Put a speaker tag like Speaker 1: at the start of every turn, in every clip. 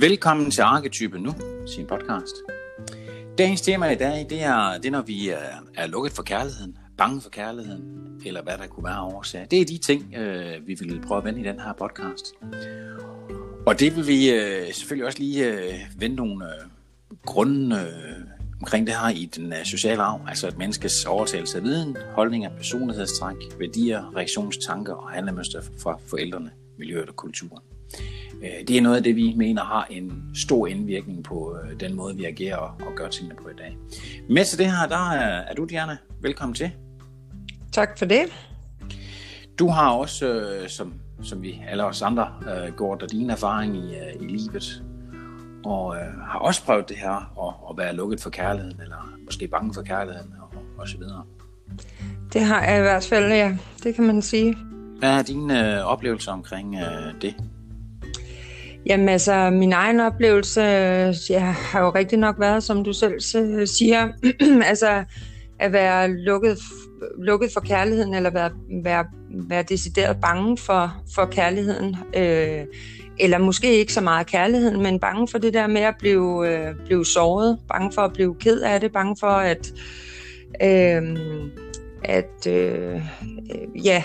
Speaker 1: Velkommen til Arketype Nu, sin podcast. Dagens tema i dag, det er, det er når vi er, er lukket for kærligheden, bange for kærligheden, eller hvad der kunne være årsag. Det er de ting, øh, vi vil prøve at vende i den her podcast. Og det vil vi øh, selvfølgelig også lige øh, vende nogle øh, grunde øh, omkring det her i den øh, sociale arv, altså et menneskes overtagelse af viden, holdninger, personlighedstræk, værdier, reaktionstanker og handlemønster fra forældrene, miljøet og kulturen. Øh, det er noget af det, vi mener har en stor indvirkning på øh, den måde, vi agerer og gør tingene på i dag. Med til det her, der er, er du, Diana. Velkommen til.
Speaker 2: Tak for det.
Speaker 1: Du har også, øh, som, som vi alle os andre, gjort dig din erfaring i, i livet, og øh, har også prøvet det her at, at være lukket for kærligheden, eller måske bange for kærligheden, og, og så videre.
Speaker 2: Det har jeg i hvert fald, ja. Det kan man sige.
Speaker 1: Hvad er dine øh, oplevelser omkring øh, det?
Speaker 2: Jamen altså, min egen oplevelse, øh, jeg har jo rigtig nok været, som du selv øh, siger, altså at være lukket, lukket for kærligheden, eller være, være, være decideret bange for, for kærligheden. Øh, eller måske ikke så meget kærligheden, men bange for det der med at blive, øh, blive såret, bange for at blive ked af det, bange for at, øh, at øh, ja,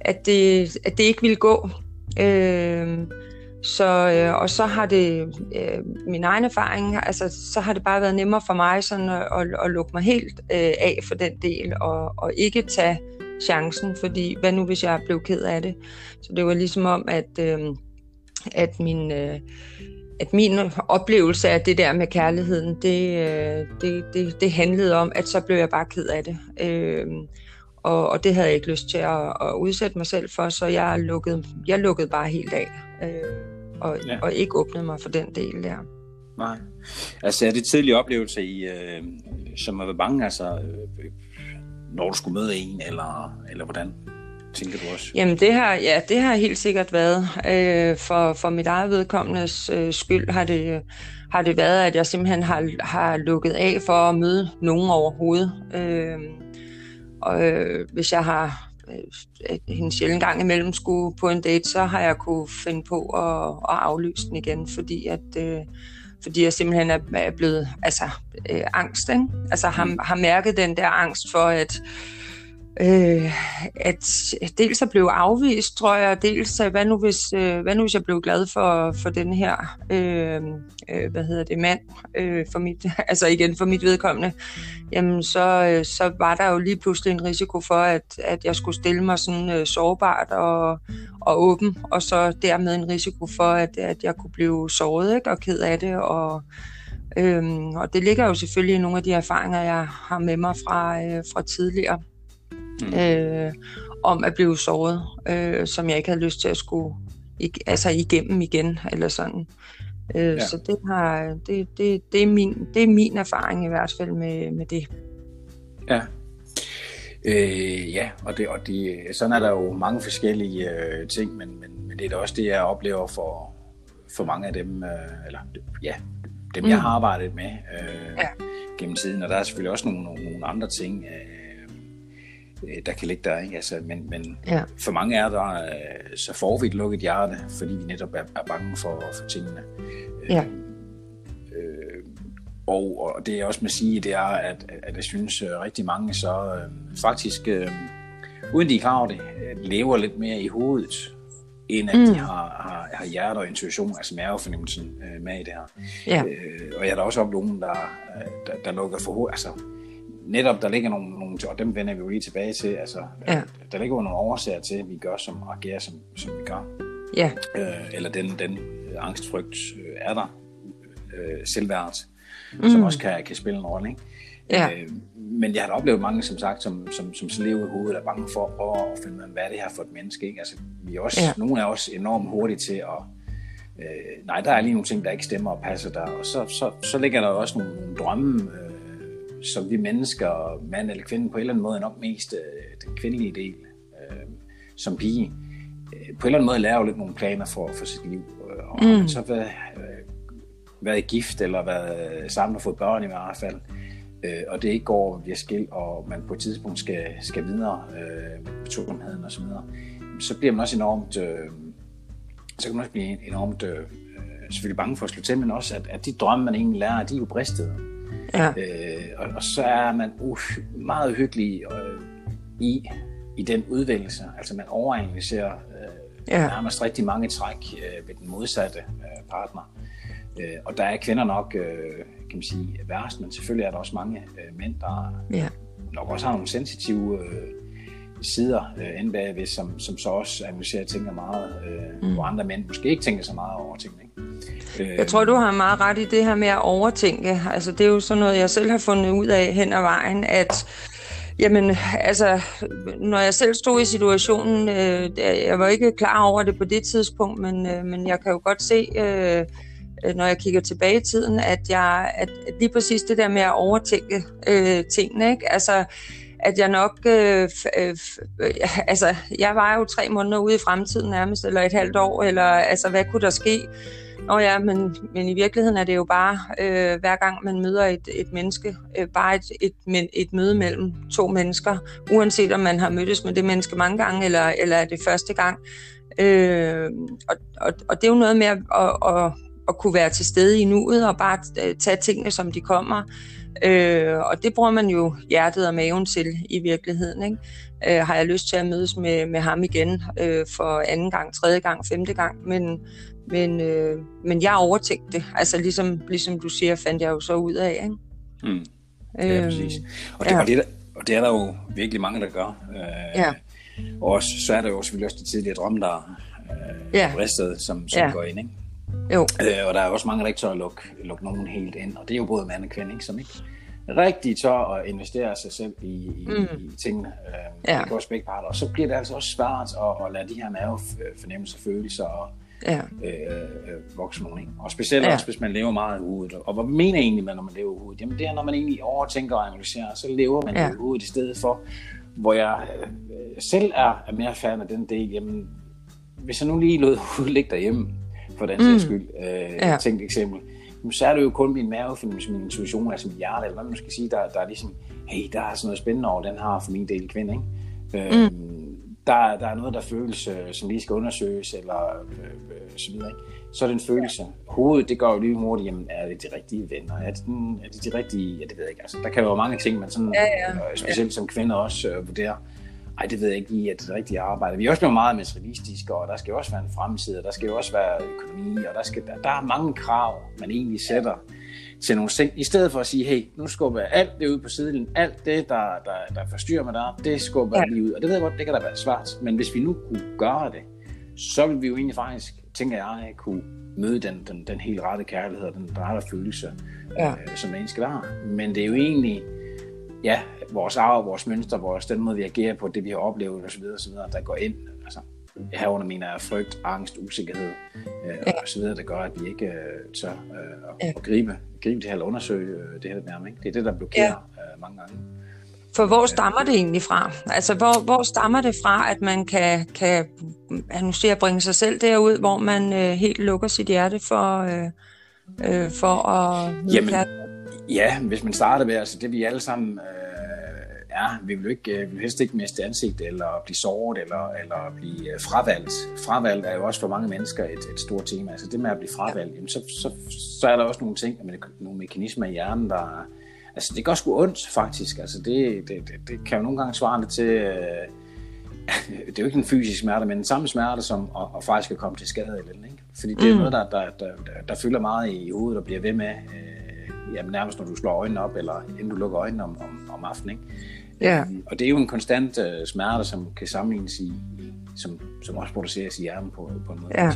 Speaker 2: at det, at det ikke vil gå. Øh, så, øh, og så har det, øh, min egen erfaring, altså så har det bare været nemmere for mig sådan at, at, at lukke mig helt øh, af for den del, og, og ikke tage chancen, fordi hvad nu hvis jeg blev ked af det? Så det var ligesom om, at, øh, at min... Øh, at min oplevelse af det der med kærligheden, det, øh, det, det, det handlede om, at så blev jeg bare ked af det. Øh, og, og det havde jeg ikke lyst til at, at udsætte mig selv for, så jeg lukkede, jeg lukkede bare helt af. Øh, og, ja. og ikke åbnet mig for den del der.
Speaker 1: Nej. Altså er det tidlige oplevelse i, øh, som være bange, altså øh, når du skulle møde en, eller, eller hvordan? tænker du også?
Speaker 2: Jamen det har, ja, det har helt sikkert været. Øh, for, for mit eget vedkommendes øh, skyld har det, har det været, at jeg simpelthen har, har lukket af for at møde nogen overhovedet. Øh, og øh, hvis jeg har øh, en sjældent gang imellem skulle på en date, så har jeg kunne finde på at, at aflyse den igen, fordi at øh, fordi jeg simpelthen er, er blevet altså øh, angst, ikke? altså har, har mærket den der angst for at øh, øh, at dels at blive afvist, tror jeg, dels hvad nu hvis, øh, hvad nu hvis jeg blev glad for, for den her, øh, øh, hvad hedder det, mand, øh, for mit, altså igen for mit vedkommende, jamen så, øh, så var der jo lige pludselig en risiko for, at, at jeg skulle stille mig sådan øh, sårbart og, og åben, og så dermed en risiko for, at, at jeg kunne blive såret ikke, og ked af det, og Øhm, og det ligger jo selvfølgelig i nogle af de erfaringer, jeg har med mig fra, øh, fra tidligere mm. øh, om at blive såret, øh, som jeg ikke havde lyst til at skulle ikke, altså igennem igen, eller sådan. Øh, ja. Så det, har, det, det, det, er min, det er min erfaring i hvert fald med, med det.
Speaker 1: Ja. Øh, ja, og, det, og det, sådan er der jo mange forskellige øh, ting, men, men, men det er da også det, jeg oplever for, for mange af dem, øh, eller ja, dem mm. jeg har arbejdet med øh, ja. gennem tiden, og der er selvfølgelig også nogle, nogle, nogle andre ting, øh, der kan ligge der. Ikke? Altså, men men ja. for mange er der, øh, så får vi et lukket hjerte, fordi vi netop er, er bange for, for tingene. Ja. Øh, og, og det jeg også må sige, det er, at, at jeg synes at øh, rigtig mange så øh, faktisk, øh, uden de over det, lever lidt mere i hovedet, end at mm. de har, har, har hjerte og intuition, altså mavefornemmelsen øh, med i det her. Ja. Øh, og jeg har da også oplevet nogen, der, der, der lukker for hovedet, altså netop, der ligger nogle, nogle, og dem vender vi jo lige tilbage til, altså, ja. der ligger jo nogle årsager til, at vi gør som, og agerer som, som vi gør. Ja. Øh, eller den, den angstfrygt øh, er der, øh, selvværd, mm. som også kan, kan spille en rolle, ikke? Ja. Øh, men jeg har oplevet mange, som sagt, som, som, som så lever i hovedet, er bange for at, at finde ud af, hvad er det her for et menneske, ikke? Altså, vi er også, ja. nogle er også enormt hurtige til at, øh, nej, der er lige nogle ting, der ikke stemmer og passer der, og så, så, så ligger der også nogle, nogle drømme, øh, som vi mennesker, mand eller kvinde, på en eller anden måde nok mest øh, den kvindelige del øh, som pige, øh, på en eller anden måde lærer jo lidt nogle planer for, for sit liv. Øh, og mm. så været, øh, været gift eller været sammen og fået børn i hvert fald, øh, og det ikke går via skil, og man på et tidspunkt skal, skal videre øh, med betonheden og så videre, så bliver man også enormt, øh, så kan man også blive enormt øh, selvfølgelig bange for at slå til, men også, at, at de drømme, man egentlig lærer, de er jo bristede. Ja. Øh, og, og så er man uh, meget hyggelig øh, i, i den udvælgelse. Altså man overanalyserer øh, ja. nærmest rigtig mange træk øh, ved den modsatte øh, partner. Øh, og der er kvinder nok, øh, kan man sige, værst, men selvfølgelig er der også mange øh, mænd, der ja. nok også har nogle sensitive øh, sider øh, end bagved, som, som så også analyserer tænker meget, øh, mm. hvor andre mænd måske ikke tænker så meget over tingene.
Speaker 2: Ikke? Jeg tror, du har meget ret i det her med at overtænke. Altså, det er jo sådan noget, jeg selv har fundet ud af hen ad vejen, at Jamen, altså, når jeg selv stod i situationen, øh, jeg var ikke klar over det på det tidspunkt, men, øh, men jeg kan jo godt se, øh, når jeg kigger tilbage i tiden, at jeg at lige præcis det der med at overtænke øh, tingene, ikke? Altså, at jeg nok, øh, øh, øh, altså, jeg var jo tre måneder ude i fremtiden nærmest, eller et halvt år, eller altså, hvad kunne der ske? Nå ja, men, men i virkeligheden er det jo bare, øh, hver gang man møder et, et menneske, øh, bare et, et, et møde mellem to mennesker, uanset om man har mødtes med det menneske mange gange, eller, eller er det første gang. Øh, og, og, og det er jo noget med at, at, at, at kunne være til stede i nuet, og bare øh, tage tingene, som de kommer. Øh, og det bruger man jo hjertet og maven til i virkeligheden. Ikke? Øh, har jeg lyst til at mødes med, med ham igen øh, for anden gang, tredje gang, femte gang, men, men, øh, men jeg overtænkte det. Altså ligesom, ligesom du siger, fandt jeg jo så ud af. Ikke?
Speaker 1: Mm. Ja, øh, præcis. Og det, ja. og, det, og det er der jo virkelig mange, der gør. Øh, ja. Og også, så er der jo selvfølgelig også de tidligere drømme, der øh, ja. bristet, som, som ja. går ind. Ikke? Jo. Øh, og der er også mange, der ikke tør at lukke, lukke nogen helt ind, og det er jo både mand og kvinde, ikke, som ikke rigtig tør at investere sig selv i, i, mm. i tingene. Øh, ja. Det går også begge parter. Og så bliver det altså også svært at, at lade de her nervefornemmelser, følelser og ja. øh, øh, vokse nogen. Ikke? Og specielt ja. også, hvis man lever meget i hovedet. Og hvad mener egentlig man, når man lever i hovedet? Jamen det er, når man egentlig overtænker og analyserer, så lever man ja. i hovedet i stedet for, hvor jeg øh, selv er, er mere fan af den del, jamen hvis jeg nu lige lod hovedet ligge derhjemme, for den sags mm. skyld. Øh, ja. Tænkt eksempel. så er det jo kun min mavefornemmelse, min intuition, altså min hjerte, eller hvad man skal sige, der, der er ligesom, hey, der er sådan noget spændende over, den har for min del kvinde, ikke? Øh, mm. der, der er noget, der føles, øh, som lige skal undersøges, eller øh, øh, så videre, ikke? Så er det en følelse. Hovedet, det går jo lige hurtigt, jamen, er det de rigtige venner? Er det, den, er det de rigtige, ja, det ved jeg ikke, altså, der kan jo være mange ting, man sådan, ja, ja. Øh, specielt ja. som kvinde også øh, vurderer ej, det ved jeg ikke lige, at det rigtige arbejde. Vi er også blevet meget materialistiske, og der skal jo også være en fremtid, og der skal jo også være økonomi, og der, skal, der, der er mange krav, man egentlig sætter til nogle ting, i stedet for at sige, hey, nu skubber jeg alt det ud på siden, alt det, der, der, der forstyrrer mig der, det skubber jeg lige ud. Og det ved jeg godt, det kan da være svært, men hvis vi nu kunne gøre det, så vil vi jo egentlig faktisk, tænker jeg, kunne møde den, den, den helt rette kærlighed og den rette følelse, ja. øh, som skal være. Men det er jo egentlig, ja, vores arv, vores mønster, vores den måde, vi agerer på, det vi har oplevet osv., osv. der går ind. Altså, herunder mener jeg frygt, angst, usikkerhed øh, ja. og så videre, der gør, at vi ikke øh, tør øh, at, ja. at gribe, gribe det her eller undersøge øh, det her nærmere. Ikke? Det er det, der blokerer ja. øh, mange gange.
Speaker 2: For hvor stammer det egentlig fra? Altså, hvor, hvor stammer det fra, at man kan, kan siger jeg, bringe sig selv derud, hvor man øh, helt lukker sit hjerte for, øh, øh, for at...
Speaker 1: Jamen, ja, hvis man starter med, altså det vi alle sammen... Øh, er. Vi vil, ikke, vi vil helst ikke miste ansigt, eller blive såret, eller, eller blive øh, fravalgt. Fravalgt er jo også for mange mennesker et, et stort tema. Altså det med at blive fravalgt, jamen, så, så, så er der også nogle ting, nogle mekanismer i hjernen, der... Altså det gør sgu ondt, faktisk. Altså det, det, det, det kan jo nogle gange svare det til... Øh, det er jo ikke en fysisk smerte, men den samme smerte som at, at faktisk at komme til skade. Eller, ikke? Fordi det er mm. noget, der, der, der, der, der fylder meget i hovedet og bliver ved med, øh, jamen nærmest når du slår øjnene op, eller inden du lukker øjnene om, om, om aftenen. Ikke? Ja. Øhm, og det er jo en konstant uh, smerte, som kan sammenlignes i, som, som også produceres i hjernen på, på en måde. Ja.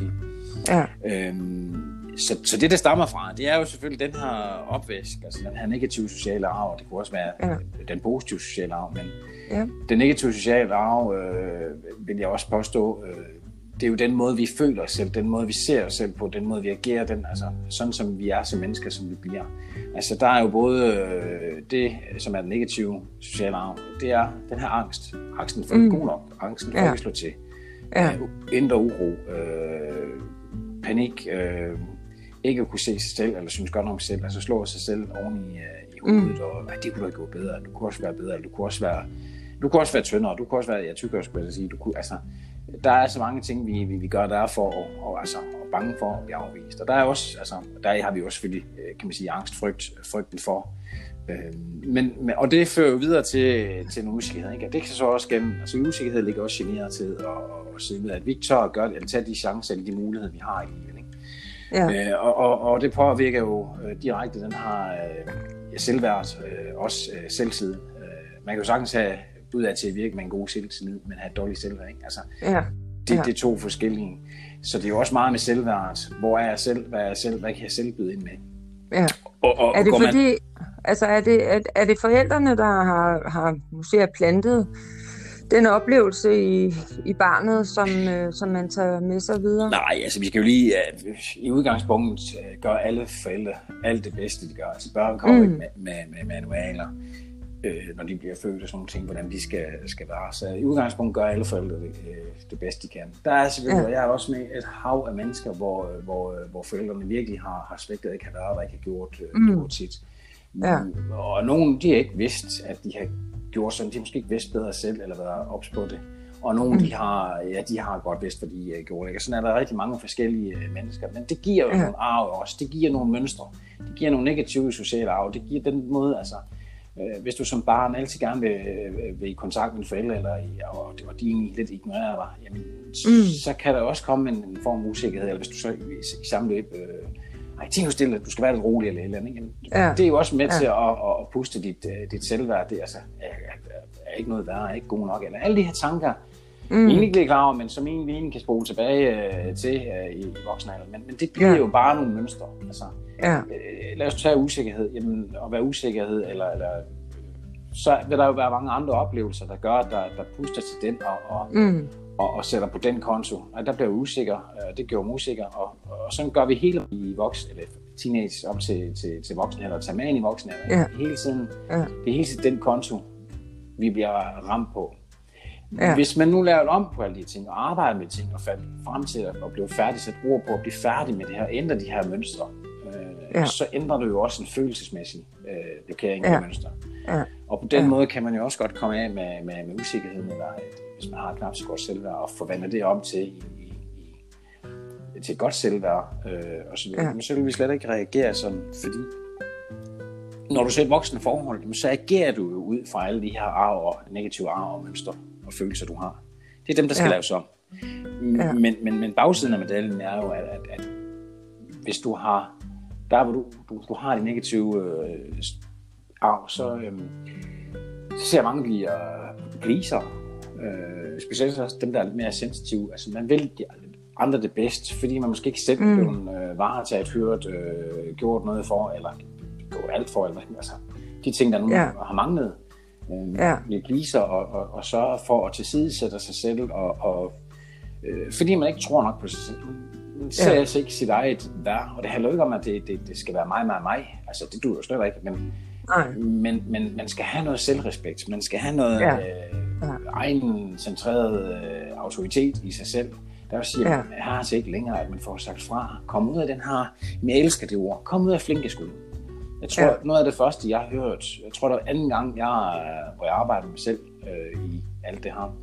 Speaker 1: Ja. Øhm, så, så det, der stammer fra, det er jo selvfølgelig den her opvæsk, altså den her negative sociale arv, det kunne også være ja. den positive sociale arv, men ja. den negative sociale arv, øh, vil jeg også påstå, øh, det er jo den måde, vi føler os selv, den måde, vi ser os selv på, den måde, vi agerer, den, altså, sådan som vi er som mennesker, som vi bliver. Altså, der er jo både øh, det, som er den negative sociale arv, det er den her angst. Angsten for mm. god nok. Angsten for ja. at slå til. Ja. Øh, indre uro. Øh, panik. Øh, ikke at kunne se sig selv, eller synes godt om sig selv. Altså slå sig selv oven i, øh, i hovedet, mm. og det kunne da gå bedre. Du kunne også være bedre, du kunne også være, du kunne også være tyndere, du kunne også være, ja, tykkere, skulle jeg sige. Du kunne, altså, der er så mange ting, vi, vi, vi gør der for at, og, altså, bange for at blive afvist. Og der er også, altså, der har vi også selvfølgelig, øh, kan man sige, angst, frygt, frygten for. Øh, men, men, og det fører jo videre til, til en usikkerhed. Ikke? Og det kan så også gennem, altså usikkerhed ligger også generet til at, at, se med, at vi ikke tør at gøre det, eller tage de chancer eller de muligheder, vi har i livet. Ikke? Ja. Øh, og, og, og det påvirker jo øh, direkte, den har øh, selvværd, øh, også øh, selvtid. Øh, man kan jo sagtens have ud af til at virke med en god selvtillid, men have et dårligt selvværd. Ikke? Altså, ja. Det, ja. det er to forskellige. Så det er jo også meget med selvværd. Hvor er jeg selv? Hvad er jeg selv? Hvad kan jeg selv byde ind med?
Speaker 2: Ja. Og, og, er det fordi, man... altså er det, er, er det forældrene, der har, har måske plantet den oplevelse i, i barnet, som, øh, som man tager med sig videre?
Speaker 1: Nej, altså vi skal jo lige uh, i udgangspunktet uh, gøre alle forældre alt det bedste, de gør. Altså børn kommer mm. med, med, med manualer øh, når de bliver født og sådan nogle ting, hvordan de skal, skal være. Så i udgangspunktet gør alle forældre det, øh, det bedste, de kan. Der er selvfølgelig, ja. jeg er også med et hav af mennesker, hvor, hvor, hvor forældrene virkelig har, har svigtet, ikke har været der, ikke har gjort, øh, mm. gjort sit. Ja. Og nogen, de har ikke vidst, at de har gjort sådan, de har måske ikke vidst bedre selv, eller været ops på det. Og nogle, mm. de har, ja, de har godt vidst, hvad de uh, gjorde. Ikke? sådan er der rigtig mange forskellige uh, mennesker. Men det giver jo ja. nogle arv også. Det giver nogle mønstre. Det giver nogle negative sociale arv. Det giver den måde, altså, Øh, hvis du som barn altid gerne vil, øh, vil i kontakt med dine forældre, eller og, og de egentlig lidt ignorerer dig, jamen, mm. så kan der også komme en, en form af usikkerhed, eller hvis du så i, i samme løb, øh, ej, tænk jo stille, at du skal være lidt rolig eller eller andet. Jamen, ja. Det er jo også med ja. til at, at, at puste dit, øh, dit selvværd. Det altså, er, er, er ikke noget værre, er ikke god nok, eller alle de her tanker, mm. egentlig ikke klar over, men som egentlig kan spole tilbage øh, til øh, i, i voksenalder. Men, men det bliver ja. jo bare nogle mønstre. Altså, Ja. Øh, lad os tage usikkerhed. Jamen, at være usikkerhed, eller, eller så vil der jo være mange andre oplevelser, der gør, der, der puster til den og, og, mm. og, og sætter på den konto. Og der bliver jeg usikker, øh, det gjorde mig usikker, og, og sådan gør vi hele i voksen, eller teenage op til, til, til voksen, eller tager med ind i voksen, ja. hele tiden, ja. det er hele tiden den konto, vi bliver ramt på. Ja. Hvis man nu laver om på alle de ting, og arbejder med ting, og frem til at blive færdig, sætte ord på at blive færdig med det her, ændre de her mønstre, ja. så ændrer du jo også en følelsesmæssig øh, blokering ja. af mønster. Ja. Og på den ja. måde kan man jo også godt komme af med, med, med usikkerheden, eller et, hvis man har knap så godt selvværd, og forvandle det om til, i, i, i, til et godt selvværd. Øh, og så, ja. Men så vil vi slet ikke reagere sådan, fordi når du ser et voksne forhold, så agerer du jo ud fra alle de her arv og negative arv og mønstre og følelser, du har. Det er dem, der skal ja. laves om. Ja. Men, men, men bagsiden af medaljen er jo, at, at, at hvis du har der hvor du, du, du har de negative øh, arv, så, øh, så ser mange bliver griser. Øh, specielt også dem, der er lidt mere sensitive. Altså man vil de andre det bedst, fordi man måske ikke selv mm. blevet øh, varetaget, hørt, øh, gjort noget for, eller gjort alt for, eller altså, de ting, der nu yeah. har manglet. Øh, yeah. Bliver gliser og, og, og sørger for at tilsidesætte sig selv, og, og øh, fordi man ikke tror nok på sig selv ser ja. altså ikke sit eget værd, og det handler ikke om, at det, det, det skal være mig, mig, mig. Altså, det duer jo slet ikke, men, men, men man skal have noget selvrespekt, man skal have noget ja. Øh, ja. egen centreret øh, autoritet i sig selv, der vil sige, ja. jeg har altså ikke længere, at man får sagt fra. Kom ud af den her, jeg elsker det ord, kom ud af flinkeskud. Jeg tror, ja. noget af det første, jeg har hørt, jeg tror, det var anden gang, jeg, hvor jeg arbejder med mig selv øh, i alt det her.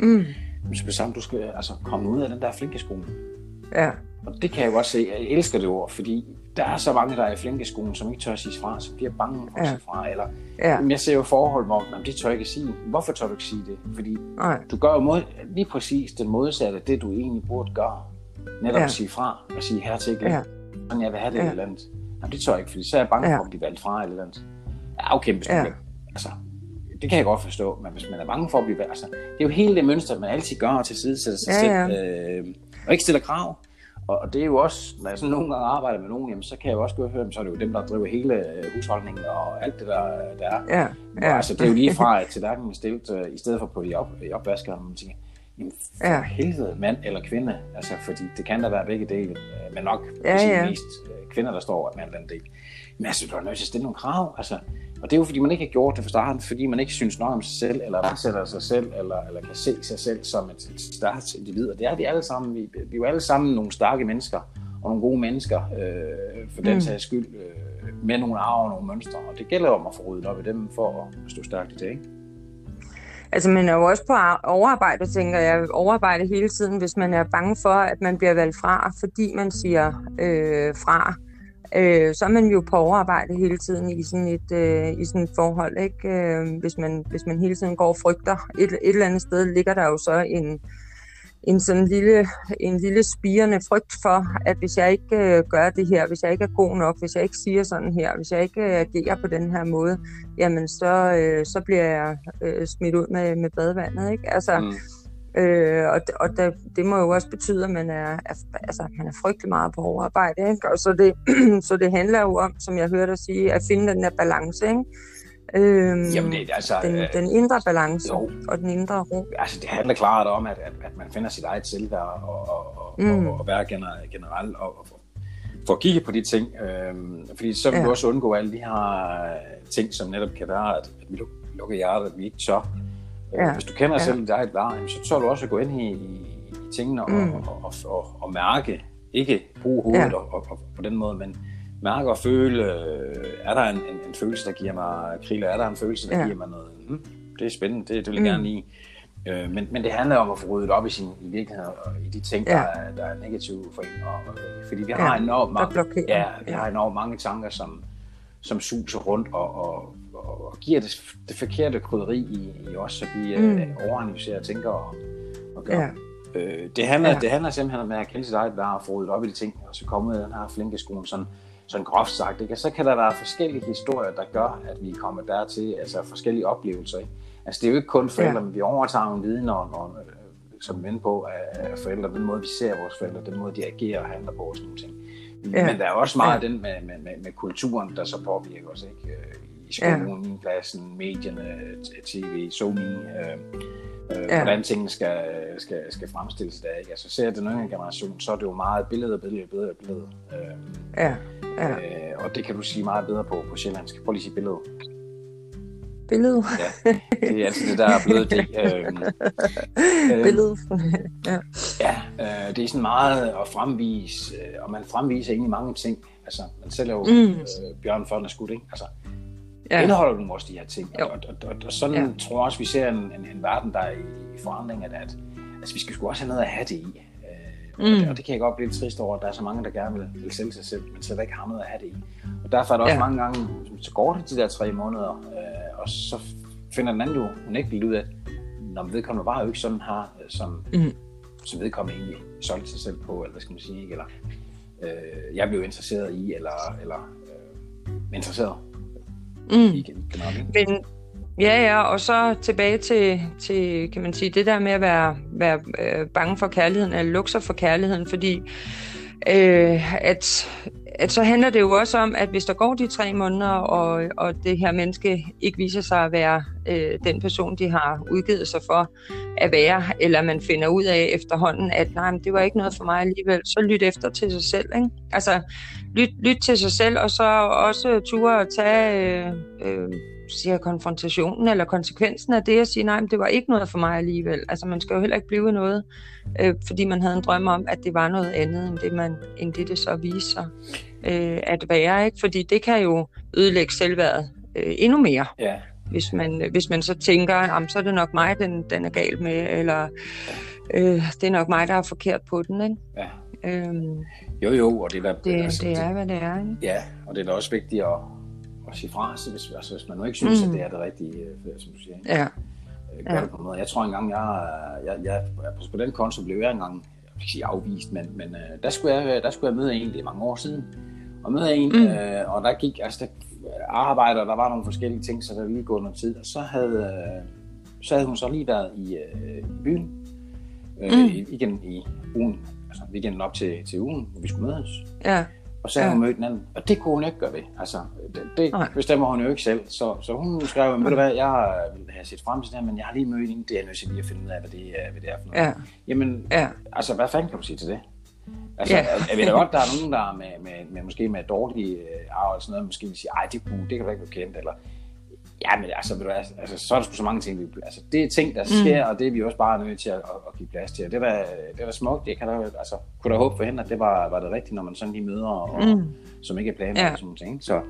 Speaker 1: Mm. Men så sammen, du skal altså, komme ud af den der flinkeskole. Ja. Og det kan jeg godt se. Jeg elsker det ord, fordi der er så mange, der er i skolen, som ikke tør at sige fra, som bliver bange for at sige fra. Eller, ja. jeg ser jo forhold, hvor man, det tør jeg ikke sige. Hvorfor tør du ikke sige det? Fordi Nej. du gør jo mod, lige præcis det modsatte af det, du egentlig burde gøre. Netop ja. at sige fra og sige her til igen. Ja. Sådan jeg vil have det ja. eller andet. Jamen, det tør jeg ikke, fordi så er jeg bange ja. for at blive valgt fra eller andet. Ja, okay, hvis ja. altså, det kan jeg godt forstå, men hvis man er bange for at blive valgt, altså, det er jo hele det mønster, man altid gør til side sig ja, ja. selv, øh, og ikke stiller krav. Og det er jo også, når jeg sådan nogle gange arbejder med nogen, jamen, så kan jeg jo også godt høre, så er det jo dem, der driver hele øh, husholdningen og alt det, der, der er. Ja, ja. Altså, det er jo lige fra, at tallerkenen stillet, uh, i stedet for på de op, i opvaskeren, man tænker, jamen, for ja. helvede, mand eller kvinde, altså, fordi det kan da være begge dele, øh, men nok ja, ja. mest kvinder, der står med den del. Men altså, du er nødt til at stille nogle krav, altså, og det er jo, fordi man ikke har gjort det fra starten, fordi man ikke synes nok om sig selv, eller ansætter sig selv, eller, eller kan se sig selv som et, et stærkt individ. Og det er vi alle sammen. Vi, vi er jo alle sammen nogle stærke mennesker, og nogle gode mennesker, øh, for den mm. sags skyld, øh, med nogle arv og nogle mønstre. Og det gælder om at få ryddet op i dem, for at stå stærkt i det, ikke?
Speaker 2: Altså, man er jo også på overarbejde, tænker jeg. Overarbejde hele tiden, hvis man er bange for, at man bliver valgt fra, fordi man siger øh, fra. Øh, så er man jo på overarbejde hele tiden i sådan et, øh, i sådan et forhold. Ikke? Øh, hvis, man, hvis man hele tiden går og frygter. Et, et eller andet sted ligger der jo så en, en sådan lille, en lille spirende frygt for, at hvis jeg ikke øh, gør det her, hvis jeg ikke er god nok, hvis jeg ikke siger sådan her, hvis jeg ikke øh, agerer på den her måde, jamen så, øh, så bliver jeg øh, smidt ud med, med badevandet. Ikke? Altså, mm. Øh, og og det, det må jo også betyde, at man er, er, altså, man er frygtelig meget på overarbejde. Ikke? Og så det, så det handler jo om, som jeg hørte dig sige, at finde den der balance. Ikke? Øhm,
Speaker 1: Jamen det, altså,
Speaker 2: den, øh, den indre balance jo. og den indre ro.
Speaker 1: Altså det handler klart om, at, at, at man finder sit eget selvværd og, og, og, mm. og, og være generelt og, og for at kigge på de ting. Øhm, fordi så vil ja. du også undgå alle de her ting, som netop kan være, at, at vi lukker hjertet, at vi ikke tør. Ja. Hvis du kender ja. selv dit eget værd, så tør du også at gå ind i, i, i tingene og, mm. og, og, og, og mærke, ikke bruge hovedet ja. og, og, og på den måde, men mærke og føle, øh, er der en, en, en følelse, der giver mig kriller, er der en følelse, der ja. giver mig noget, hmm, det er spændende, det, det vil jeg mm. gerne lide. Øh, men, men det handler om at få ryddet op i sin i virkelighed og i de ting, ja. der, er, der er negative for en. Og, fordi vi har, ja, enormt mange, ja, vi har enormt mange tanker, som, som suser rundt og, og, og, og giver det, det forkerte krydderi i, i os, så vi mm. øh, overanalyserer og tænker og, og gør. Ja. Øh, det, handler, ja. det handler simpelthen om at kende sit eget værd og få ryddet op i de ting, og så komme ud af den her flinke skoen, sådan, sådan groft sagt. Ikke? Så kan der være forskellige historier, der gør, at vi kommer dertil, altså forskellige oplevelser. Ikke? Altså det er jo ikke kun forældre, ja. men vi overtager en viden, og, og, som vi på, af forældre, den måde, vi ser vores forældre, den måde, de agerer og handler på og sådan ting. Ja. Men der er også meget ja. den med, med, med, med kulturen, der så påvirker os. Ikke? I skolen, ja. pladsen, medierne, tv, Sony, øh, øh, ja. hvordan tingene skal, skal, skal fremstilles der. Ikke? Altså ser den yngre generation, så er det jo meget billede, billede, billede, billede. Øh, ja. Ja. Øh, og det kan du sige meget bedre på på sjællandsk. Prøv lige at sige billede.
Speaker 2: Billede?
Speaker 1: ja, det er altså det, der er blevet det. Øh,
Speaker 2: øh, Billede.
Speaker 1: ja, ja øh, det er sådan meget at fremvise, øh, og man fremviser egentlig mange ting. Altså, man sælger jo mm. øh, Bjørn er skudt, ikke? Altså, ja. indeholder du også de her ting. Og, og, og, og sådan ja. tror jeg også, vi ser en, en, en verden, der er i, i forandring, at, at altså, vi skal sgu også have noget at have det i. Mm. Og, det, og det kan jeg godt blive lidt trist over, at der er så mange, der gerne vil, vil sælge sig selv, men slet ikke har noget at have det i. Og derfor er der også ja. mange gange, så går det de der tre måneder, øh, og så finder den anden jo unægteligt ud af, når vedkommende var jo ikke sådan her, øh, som, mm. som vedkommende egentlig solgte sig selv på, eller hvad skal man sige, ikke? eller øh, jeg blev interesseret i, eller, eller øh, interesseret
Speaker 2: mm. i, Men, Ja, ja, og så tilbage til, til kan man sige, det der med at være, være øh, bange for kærligheden, eller lukser for kærligheden, fordi øh, at, at så handler det jo også om, at hvis der går de tre måneder, og, og det her menneske ikke viser sig at være øh, den person, de har udgivet sig for at være, eller man finder ud af efterhånden, at nej, men det var ikke noget for mig alligevel, så lyt efter til sig selv. Ikke? Altså, lyt, lyt til sig selv, og så også ture at tage... Øh, øh, siger konfrontationen eller konsekvensen af det at sige, nej, men det var ikke noget for mig alligevel. Altså man skal jo heller ikke blive noget, øh, fordi man havde en drøm om, at det var noget andet, end det, man, end det, det så viser sig øh, at være. Ikke? Fordi det kan jo ødelægge selvværdet øh, endnu mere. Ja. Hvis man, hvis man så tænker, så er det nok mig, den, den er gal med, eller øh, det er nok mig, der er forkert på den. Ikke? Ja.
Speaker 1: Øhm, jo, jo, og det er,
Speaker 2: det, altså, det er, hvad det er. Ikke?
Speaker 1: Ja, og det er da også vigtigt at, at sige fra, så hvis, altså, hvis man nu ikke synes, mm. at det er det rigtige, øh, som du siger. Ikke? Ja. Øh, gør ja. det på noget. Jeg tror engang, jeg, jeg, jeg, på den konto blev jeg engang jeg vil sige afvist, men, men uh, der, skulle jeg, der skulle jeg møde en, det er mange år siden, og møde en, mm. uh, og der gik, altså der arbejder, der var nogle forskellige ting, så der ville gå noget tid, og så havde, uh, så havde hun så lige været i, uh, i byen, uh, mm. igen i ugen, altså weekenden op til, til ugen, hvor vi skulle mødes. Ja. Og så har ja. hun mødt den anden, og det kunne hun ikke gøre ved. Altså, det, det bestemmer hun jo ikke selv. Så, så hun skrev, ved du hvad, jeg vil have set frem til det her, men jeg har lige mødt en, det er nødt til lige at finde ud af, hvad det er, hvad det er for noget. Ja. Jamen, ja. altså, hvad fanden kan du sige til det? Altså, ja. jeg ved da godt, der er nogen, der er med, med, med måske med dårlige øh, arv og sådan noget, måske vil sige, ej, det, kunne, det kan du ikke være kendt, eller Ja, men altså, ved du, altså, så er der sgu så mange ting. Vi, altså, det er ting, der sker, mm. og det er vi også bare nødt til at, at, at give plads til. Og det er da, det er da smukt. Jeg kan da, altså, kunne da håbe for hende, at det var, var det rigtigt, når man sådan lige møder, og, mm. som ikke er planlagt ja. og sådan noget. Så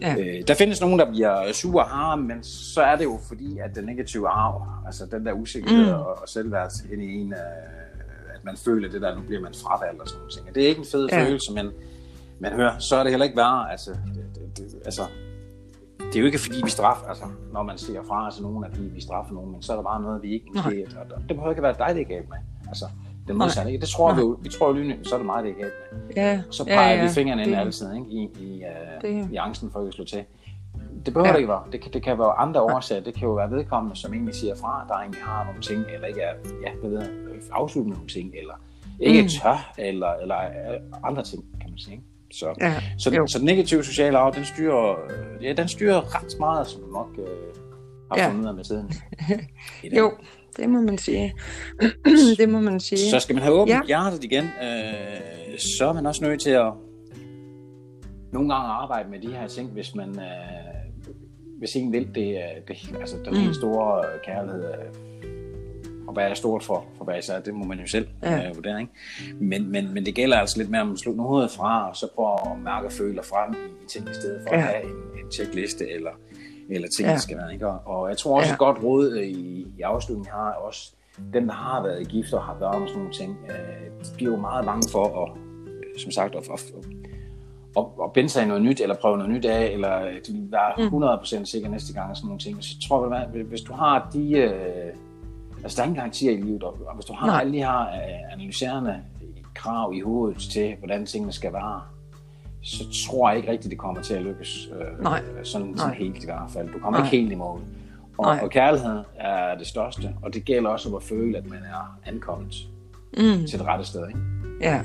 Speaker 1: ja. øh, der findes nogen, der bliver sure harme, men så er det jo fordi, at den negative arv, altså den der usikkerhed mm. og, og selvværd ind i en, øh, at man føler det der, nu bliver man fravalgt og sådan noget. Det er ikke en fed ja. følelse, men, men hør, så er det heller ikke værre. Altså, det, det, det, altså, det er jo ikke fordi, vi straffer, altså, når man siger fra altså nogen, at vi, vi straffer nogen, men så er der bare noget, vi ikke måske, og det behøver ikke være dig, det er galt med. Altså, det modsatte, ikke? Det tror Nej. vi jo, vi tror jo lynende, så er det meget, det er galt med.
Speaker 2: Ja.
Speaker 1: Så peger ja, ja. vi fingrene ind altid, ikke? I, i, uh, i angsten for at slå til. Det behøver ja. det ikke være. Det kan, det kan være andre årsager. Det kan jo være vedkommende, som egentlig siger fra, der egentlig har nogle ting, eller ikke er, ja, hvad ved afsluttet nogle ting, eller ikke mm. tør, eller, eller andre ting, kan man sige. Ikke? Så, ja, så, så den negative sociale arv, den styrer, ja, den styrer ret meget, som du nok øh, har ja. fundet med tiden.
Speaker 2: jo, det må man sige. det må man sige.
Speaker 1: Så skal man have åbent ja. hjertet igen, øh, så er man også nødt til at nogle gange arbejde med de her ting, hvis man øh, hvis ingen vil det, det altså den mm. helt store kærlighed og hvad er stort for, for hvad er, det må man jo selv ja. øh, vurdere. Ikke? Men, men, men det gælder altså lidt mere om at slutte noget fra, og så prøve at mærke og føle frem i, i ting, i stedet for ja. at have en, en checkliste, eller, eller ting, ja. der skal være. Ikke? Og, og jeg tror også, ja. et godt råd øh, i, i afslutningen har også, dem, der har været gift og har været med sådan nogle ting, øh, de bliver jo meget bange for at, øh, som sagt, at, at, at, at binde sig i noget nyt, eller prøve noget nyt af, eller de vil være 100% mm. sikker næste gang, og sådan nogle ting. Så tror jeg, hvis du har de... Øh, Altså, der er ingen garantier i livet, og hvis du har Nej. de her uh, analyserende krav i hovedet til, hvordan tingene skal være, så tror jeg ikke rigtigt, det kommer til at lykkes uh, Nej. Sådan, sådan helt i hvert fald. Du kommer Nej. ikke helt i mål. Og, og kærlighed er det største, og det gælder også om at føle, at man er ankommet mm. til det rette sted. Ikke?
Speaker 2: Ja.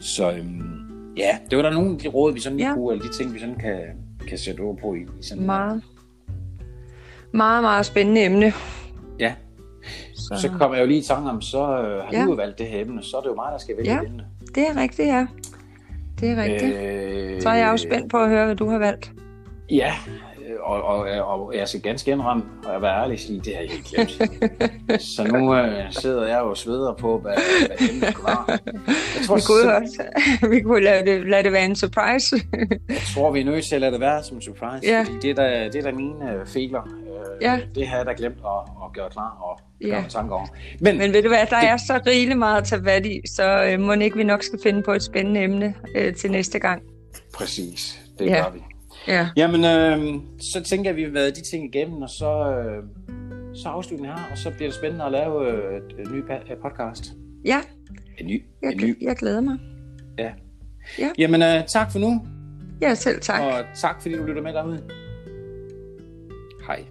Speaker 1: Så um, ja, det var der nogle af de råd, vi sådan lige ja. kunne, eller de ting, vi sådan kan, kan sætte ord på i, i sådan
Speaker 2: Meget. Meget, meget spændende emne.
Speaker 1: Ja. Så, så kommer jeg jo lige i tanke om, så øh, har ja. du valgt det her emne, så er det jo mig, der skal vælge
Speaker 2: ja,
Speaker 1: emne.
Speaker 2: det er rigtigt, ja. Det er rigtigt. Øh, så er jeg jo spændt på at høre, hvad du har valgt.
Speaker 1: Ja, og, og, og jeg skal ganske indrømme, og jeg være ærlig at sige, det har jeg ikke glemt. så nu øh, sidder jeg jo og sveder på, hvad, hvad emnet var.
Speaker 2: Jeg tror, vi kunne, så, også, vi kunne lade, det, lade det være en surprise.
Speaker 1: jeg tror, vi er nødt til at lade det være som en surprise, ja. fordi det er da, det er da mine øh, fejler. Øh, ja. Det har jeg da glemt at, at gøre klar og ja. tanker over.
Speaker 2: Men, Men ved du hvad, der det, er så rigeligt meget at tage fat i, så øh, må ikke vi nok skal finde på et spændende emne øh, til næste gang.
Speaker 1: Præcis, det ja. gør vi. Ja. Jamen, øh, så tænker jeg, at vi har været de ting igennem, og så, øh, så afslutter vi her, og så bliver det spændende at lave øh, et, et ny podcast.
Speaker 2: Ja.
Speaker 1: En ny.
Speaker 2: Jeg,
Speaker 1: en ny.
Speaker 2: jeg glæder mig.
Speaker 1: Ja. ja. Jamen, øh, tak for nu.
Speaker 2: Ja, selv tak.
Speaker 1: Og tak, fordi du lytter med derude. Hej.